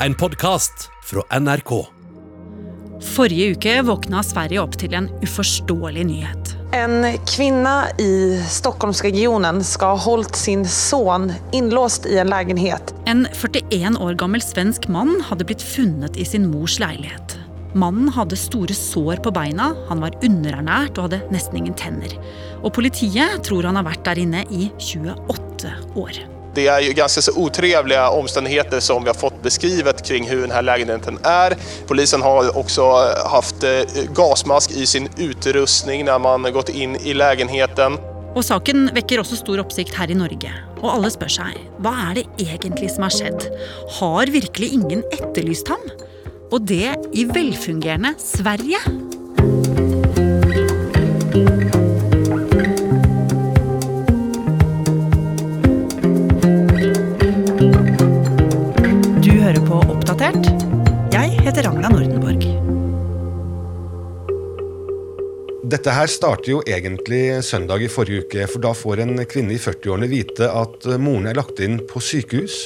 en podkast fra NRK. Forrige uke våkna Sverige opp til en uforståelig nyhet. En kvinne i Stockholmsregionen skal ha holdt sin son innlåst i en leilighet. En 41 år gammel svensk mann hadde blitt funnet i sin mors leilighet. Mannen hadde store sår på beina, han var underernært og hadde nesten ingen tenner. Og politiet tror han har vært der inne i 28 år. Det är ju ganska så otrevliga omständigheter som vi har fått beskrivet kring hur den här lägenheten är. Polisen har också haft eh, gasmask i sin utrustning när man gått in i lägenheten. Og saken vekker også stor oppsikt her i Norge. Og alle spør seg hva er det egentlig som har skjedd? Har virkelig ingen etterlyst ham? Og det i velfungerende Sverige? Dette her starter jo egentlig søndag i forrige uke, for da får en kvinne i 40-årene vite at moren er lagt inn på sykehus.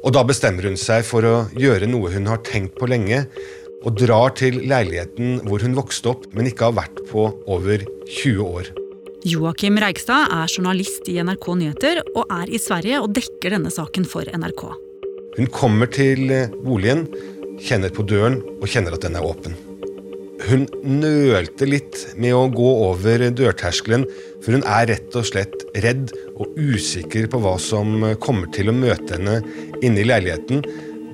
Og da bestemmer hun seg for å gjøre noe hun har tenkt på lenge, og drar til leiligheten hvor hun vokste opp, men ikke har vært på over 20 år. Joakim Reigstad er journalist i NRK Nyheter og er i Sverige og dekker denne saken for NRK. Hun kommer til boligen, kjenner på døren og kjenner at den er åpen. Hun nølte litt med å gå over dørterskelen, for hun er rett og slett redd og usikker på hva som kommer til å møte henne inne i leiligheten.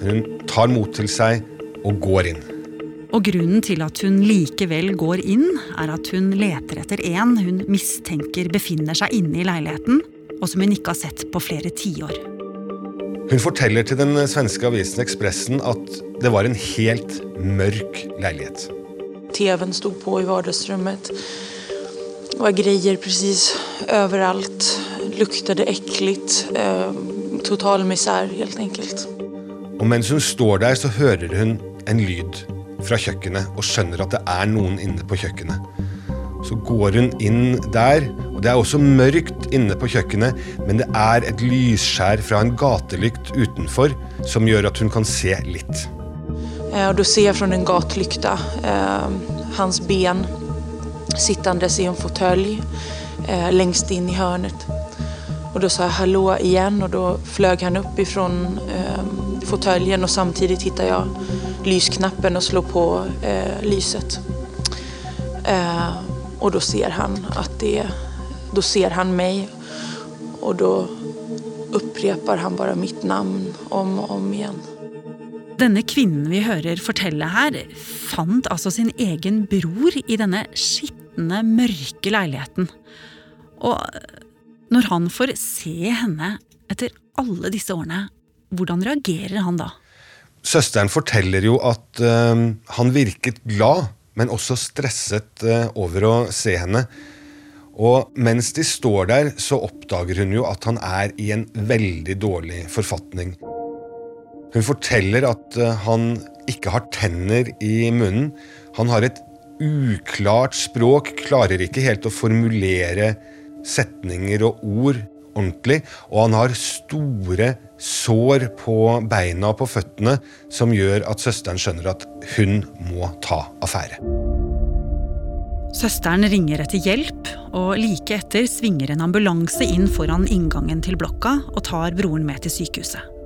Men hun tar mot til seg og går inn. Og grunnen til at hun likevel går inn, er at hun leter etter en hun mistenker befinner seg inne i leiligheten, og som hun ikke har sett på flere tiår. Hun forteller til den svenske avisen Expressen at det var en helt mørk leilighet. TVn stod på i vardagsrummet. Det var grejer precis överallt. Luktade äckligt. Eh, total misär helt enkelt. Og mens hun står der, så hører hun en lyd fra kjøkkenet og skjønner at det er noen inne på kjøkkenet. Så går hun inn der, og det er også mørkt inne på kjøkkenet, men det er et lysskjær fra en gatelykt utenfor som gjør at hun kan se litt. Eh, och då ser jeg från en gatlykta eh, hans ben sittandes i en fåtölj eh, längst in i hörnet. Och då sa jag hallå igen och då flög han upp ifrån eh, fåtöljen och samtidigt hittar jag lysknappen och slår på eh, lyset. Eh, och då ser han att det, då ser han mig och då upprepar han bara mitt namn om og om igjen. Denne kvinnen vi hører fortelle her, fant altså sin egen bror i denne skitne, mørke leiligheten. Og når han får se henne etter alle disse årene, hvordan reagerer han da? Søsteren forteller jo at eh, han virket glad, men også stresset eh, over å se henne. Og mens de står der, så oppdager hun jo at han er i en veldig dårlig forfatning. Hun forteller at eh, han ikke har tenner i munnen. Han har et uklart språk, klarer ikke helt å formulere setninger og ord ordentlig. Og han har store sår på beina og på føttene som gjør at søsteren skjønner at hun må ta affære. Søsteren ringer etter hjelp, og like etter svinger en ambulanse inn foran inngangen til blokka og tar broren med til sykehuset.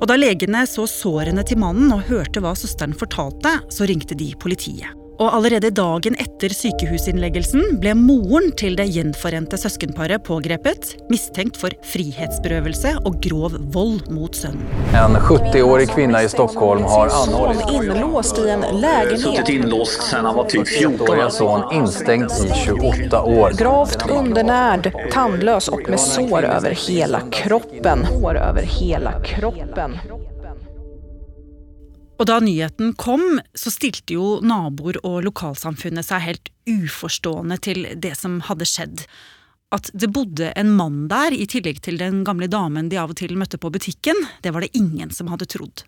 Og Da legene så sårene til mannen og hørte hva søsteren fortalte, så ringte de politiet. Og allerede dagen etter sykehusinnleggelsen ble moren til det gjenforente søskenparet pågrepet, mistenkt for frihetsberøvelse og grov vold mot sønnen. En 70-årig kvinne i Stockholm har anhållit. Innlåst i en lägenhet. Han var typ 14 Ettåriga son innstengt i 28 år. Gravt undernærd, tannløs og med sår over hele kroppen. Sår over hele kroppen. Og da nyheten kom, så stilte jo naboer og lokalsamfunnet seg helt uforstående til det som hadde skjedd. At det bodde en mann der, i tillegg til den gamle damen de av og til møtte på butikken, det var det ingen som hadde trodd.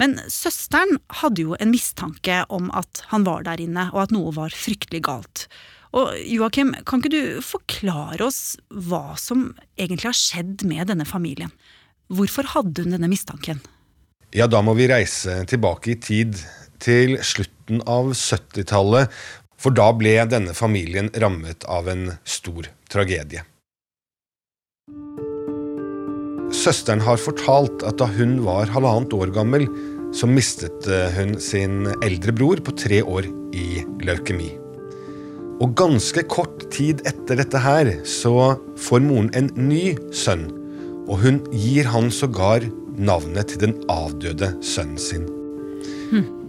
Men søsteren hadde jo en mistanke om at han var der inne, og at noe var fryktelig galt. Og Joakim, kan ikke du forklare oss hva som egentlig har skjedd med denne familien? Hvorfor hadde hun denne mistanken? Ja, da må vi reise tilbake i tid, til slutten av 70-tallet. For da ble denne familien rammet av en stor tragedie. Søsteren har fortalt at da hun var halvannet år gammel, så mistet eh, hun sin eldre bror på tre år i leukemi. Og ganske kort tid etter dette her så får moren en ny sønn. Og hun gir han sågar navnet til den avdøde sønnen sin.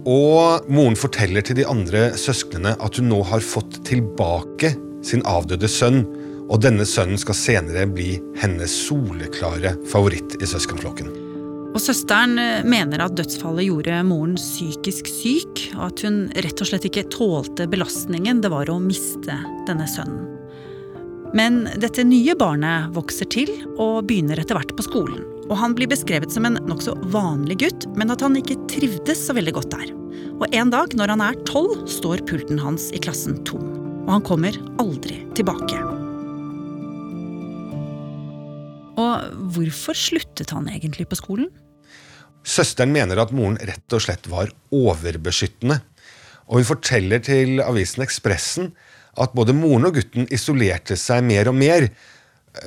Og moren forteller til de andre søsknene at hun nå har fått tilbake sin avdøde sønn, og denne sønnen skal senere bli hennes soleklare favoritt i søskenflokken. Og Søsteren eh, mener at dødsfallet gjorde moren psykisk syk, og at hun rett og slett ikke tålte belastningen det var å miste denne sønnen. Men dette nye barnet vokser til og begynner etter hvert på skolen. Og han blir beskrevet som en nokså vanlig gutt, men at han ikke trivdes så veldig godt der. Og en dag når han er tolv, står pulten hans i klassen tom. Og han kommer aldri tilbake. Og hvorfor sluttet han egentlig på skolen? Søsteren mener at moren rett og slett var overbeskyttende. Og hun forteller til avisen Ekspressen at både moren og gutten isolerte seg mer og mer.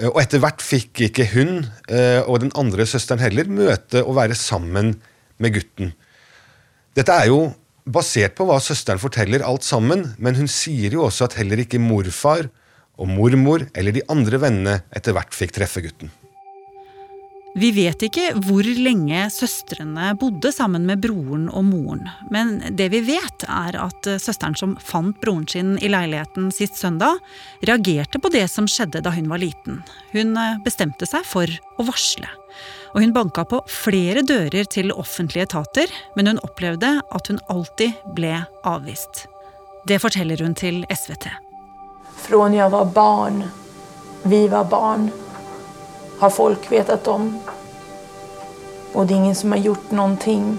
Og etter hvert fikk ikke hun eh, og den andre søsteren heller møte og være sammen med gutten. Dette er jo basert på hva søsteren forteller alt sammen, men hun sier jo også at heller ikke morfar og mormor eller de andre vennene etter hvert fikk treffe gutten. Vi vet ikke hvor lenge søstrene bodde sammen med broren og moren. Men det vi vet, er at søsteren som fant broren sin i leiligheten sist søndag, reagerte på det som skjedde da hun var liten. Hun eh, bestemte seg for å varsle. Og hun banka på flere dører til offentlige etater, men hun opplevde at hun alltid ble avvist. Det forteller hun til SVT. Från jeg var barn, vi var barn, har folk vetat om. Och det är ingen som har gjort någonting.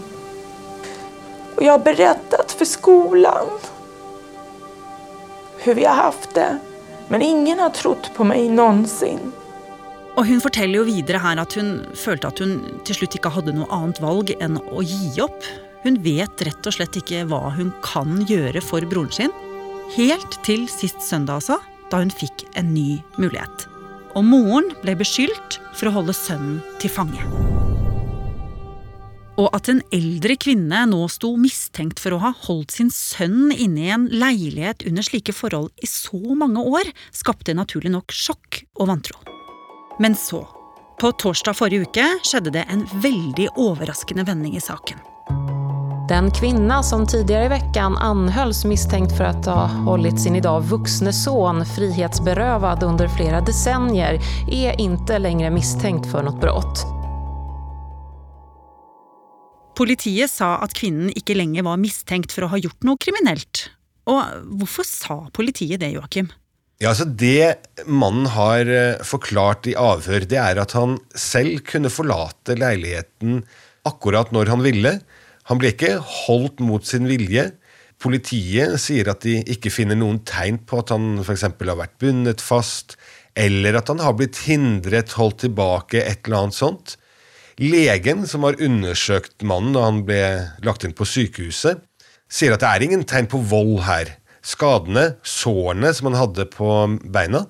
Och jag har berättat för skolan hur vi har haft det. Men ingen har trott på mig någonsin. Og hun forteller jo videre her at hun følte at hun til slutt ikke hadde noe annet valg enn å gi opp. Hun vet rett og slett ikke hva hun kan gjøre for broren sin. Helt til sist søndag, altså, da hun fikk en ny mulighet. Og moren ble beskyldt for å holde sønnen til fange. Og at en eldre kvinne nå sto mistenkt for å ha holdt sin sønn inne i en leilighet under slike forhold i så mange år, skapte naturlig nok sjokk og vantro. Men så, på torsdag forrige uke, skjedde det en veldig overraskende vending i saken. Den kvinna som tidligere i veckan anhölls misstänkt for att ha hållit sin idag vuxne son frihetsberövad under flere decennier er ikke lenger misstänkt for noe brott. Politiet sa at kvinnen ikke lenger var mistenkt for å ha gjort noe kriminelt. Og hvorfor sa politiet det, Joakim? Ja, altså Det mannen har eh, forklart i avhør, det er at han selv kunne forlate leiligheten akkurat når han ville. Han ble ikke holdt mot sin vilje. Politiet sier at de ikke finner noen tegn på at han f.eks. har vært bundet fast, eller at han har blitt hindret, holdt tilbake, et eller annet sånt. Legen som har undersøkt mannen da han ble lagt inn på sykehuset, sier at det er ingen tegn på vold her. Skadene, sårene som han hadde på beina,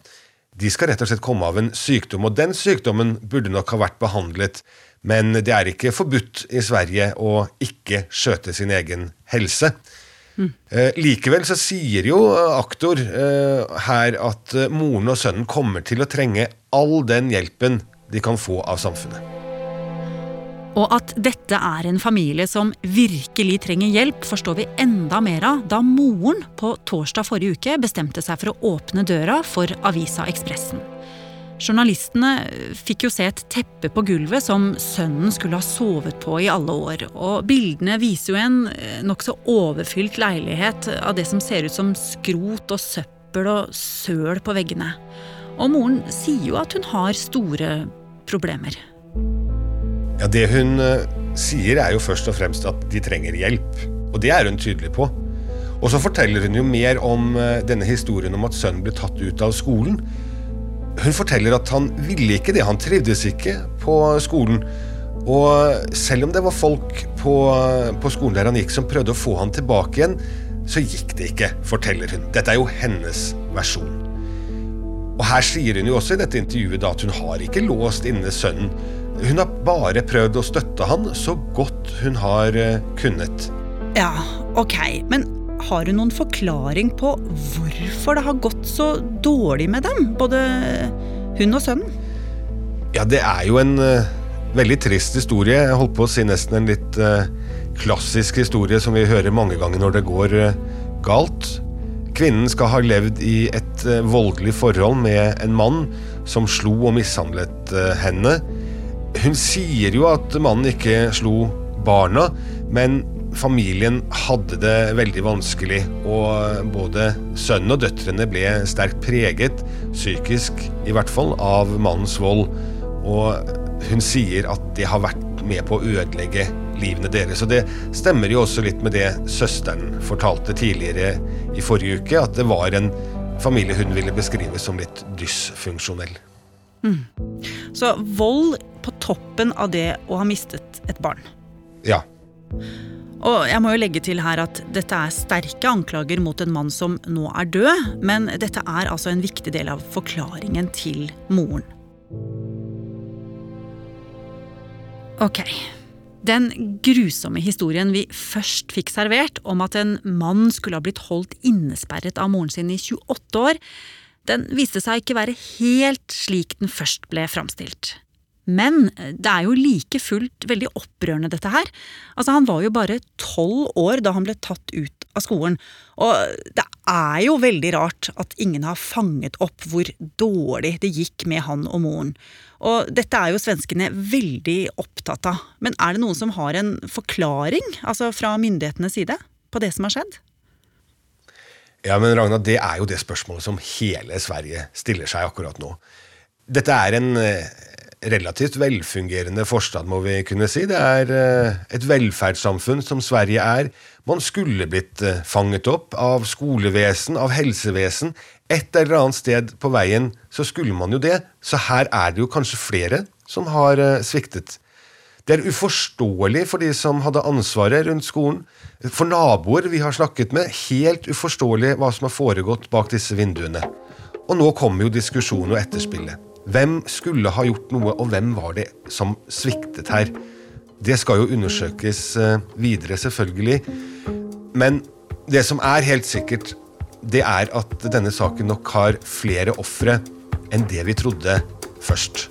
de skal rett og slett komme av en sykdom. Og den sykdommen burde nok ha vært behandlet, men det er ikke forbudt i Sverige å ikke skjøte sin egen helse. Mm. Eh, likevel så sier jo aktor eh, her at eh, moren og sønnen kommer til å trenge all den hjelpen de kan få av samfunnet. Og at dette er en familie som virkelig trenger hjelp, forstår vi enda mer av da moren på torsdag forrige uke bestemte seg for å åpne døra for avisa Ekspressen. Journalistene fikk jo se et teppe på gulvet som sønnen skulle ha sovet på i alle år. Og bildene viser jo en eh, nokså overfylt leilighet av det som ser ut som skrot og søppel og søl på veggene. Og moren sier jo at hun har store problemer. Ja, Det hun uh, sier, er jo først og fremst at de trenger hjelp. Og det er hun tydelig på. Og så forteller hun jo mer om uh, denne historien om at sønnen ble tatt ut av skolen. Hun forteller at han ville ikke det, han trivdes ikke på skolen. Og selv om det var folk på, på skolen der han gikk som prøvde å få han tilbake igjen, så gikk det ikke, forteller hun. Dette er jo hennes versjon. Og her sier hun jo også i dette intervjuet da at hun har ikke låst inne sønnen. Hun har bare prøvd å støtte han så godt hun har eh, kunnet. Ja, ok, men har hun noen forklaring på hvorfor det har gått så dårlig med dem? Både hun og sønnen? Ja, det er jo en uh, veldig trist historie. Jeg holdt på å si nesten en litt uh, klassisk historie som vi hører mange ganger når det går uh, galt. Kvinnen skal ha levd i et voldelig forhold med en mann som slo og mishandlet henne. Hun sier jo at mannen ikke slo barna, men familien hadde det veldig vanskelig, og både sønnen og døtrene ble sterkt preget, psykisk i hvert fall, av mannens vold. Og hun sier at det har vært med på å ødelegge livene deres. Og det stemmer jo også litt med det søsteren fortalte tidligere i forrige uke, at det var en familie hun ville beskrive som litt dysfunksjonell. Mm. Så vold på toppen av det å ha mistet et barn. Ja. Og jeg må jo legge til her at dette er sterke anklager mot en mann som nå er død, men dette er altså en viktig del av forklaringen til moren. Ok. Den grusomme historien vi først fikk servert om at en mann skulle ha blitt holdt innesperret av moren sin i 28 år, den viste seg ikke være helt slik den først ble framstilt. Men det er jo like fullt veldig opprørende, dette her. Altså, Han var jo bare tolv år da han ble tatt ut av skolen. Og det er jo veldig rart at ingen har fanget opp hvor dårlig det gikk med han og moren. Og dette er jo svenskene veldig opptatt av. Men er det noen som har en forklaring, altså fra myndighetenes side, på det som har skjedd? Ja, men Ragna, det er jo det spørsmålet som hele Sverige stiller seg akkurat nå. Dette er en relativt velfungerende forstand, må vi kunne si. Det er eh, et velferdssamfunn som Sverige er. Man skulle blitt eh, fanget opp av skolevesen, av helsevesen. Et eller annet sted på veien så skulle man jo det, så her er det jo kanskje flere som har eh, sviktet. Det er uforståelig for de som hadde ansvaret rundt skolen. For naboer vi har snakket med, helt uforståelig hva som har foregått bak disse vinduene. Og nå kommer jo diskusjonen og etterspillet. Hvem skulle ha gjort noe, og hvem var det som sviktet her? Det skal jo undersøkes eh, videre, selvfølgelig. Men det som er helt sikkert, det er at denne saken nok har flere ofre enn det vi trodde først.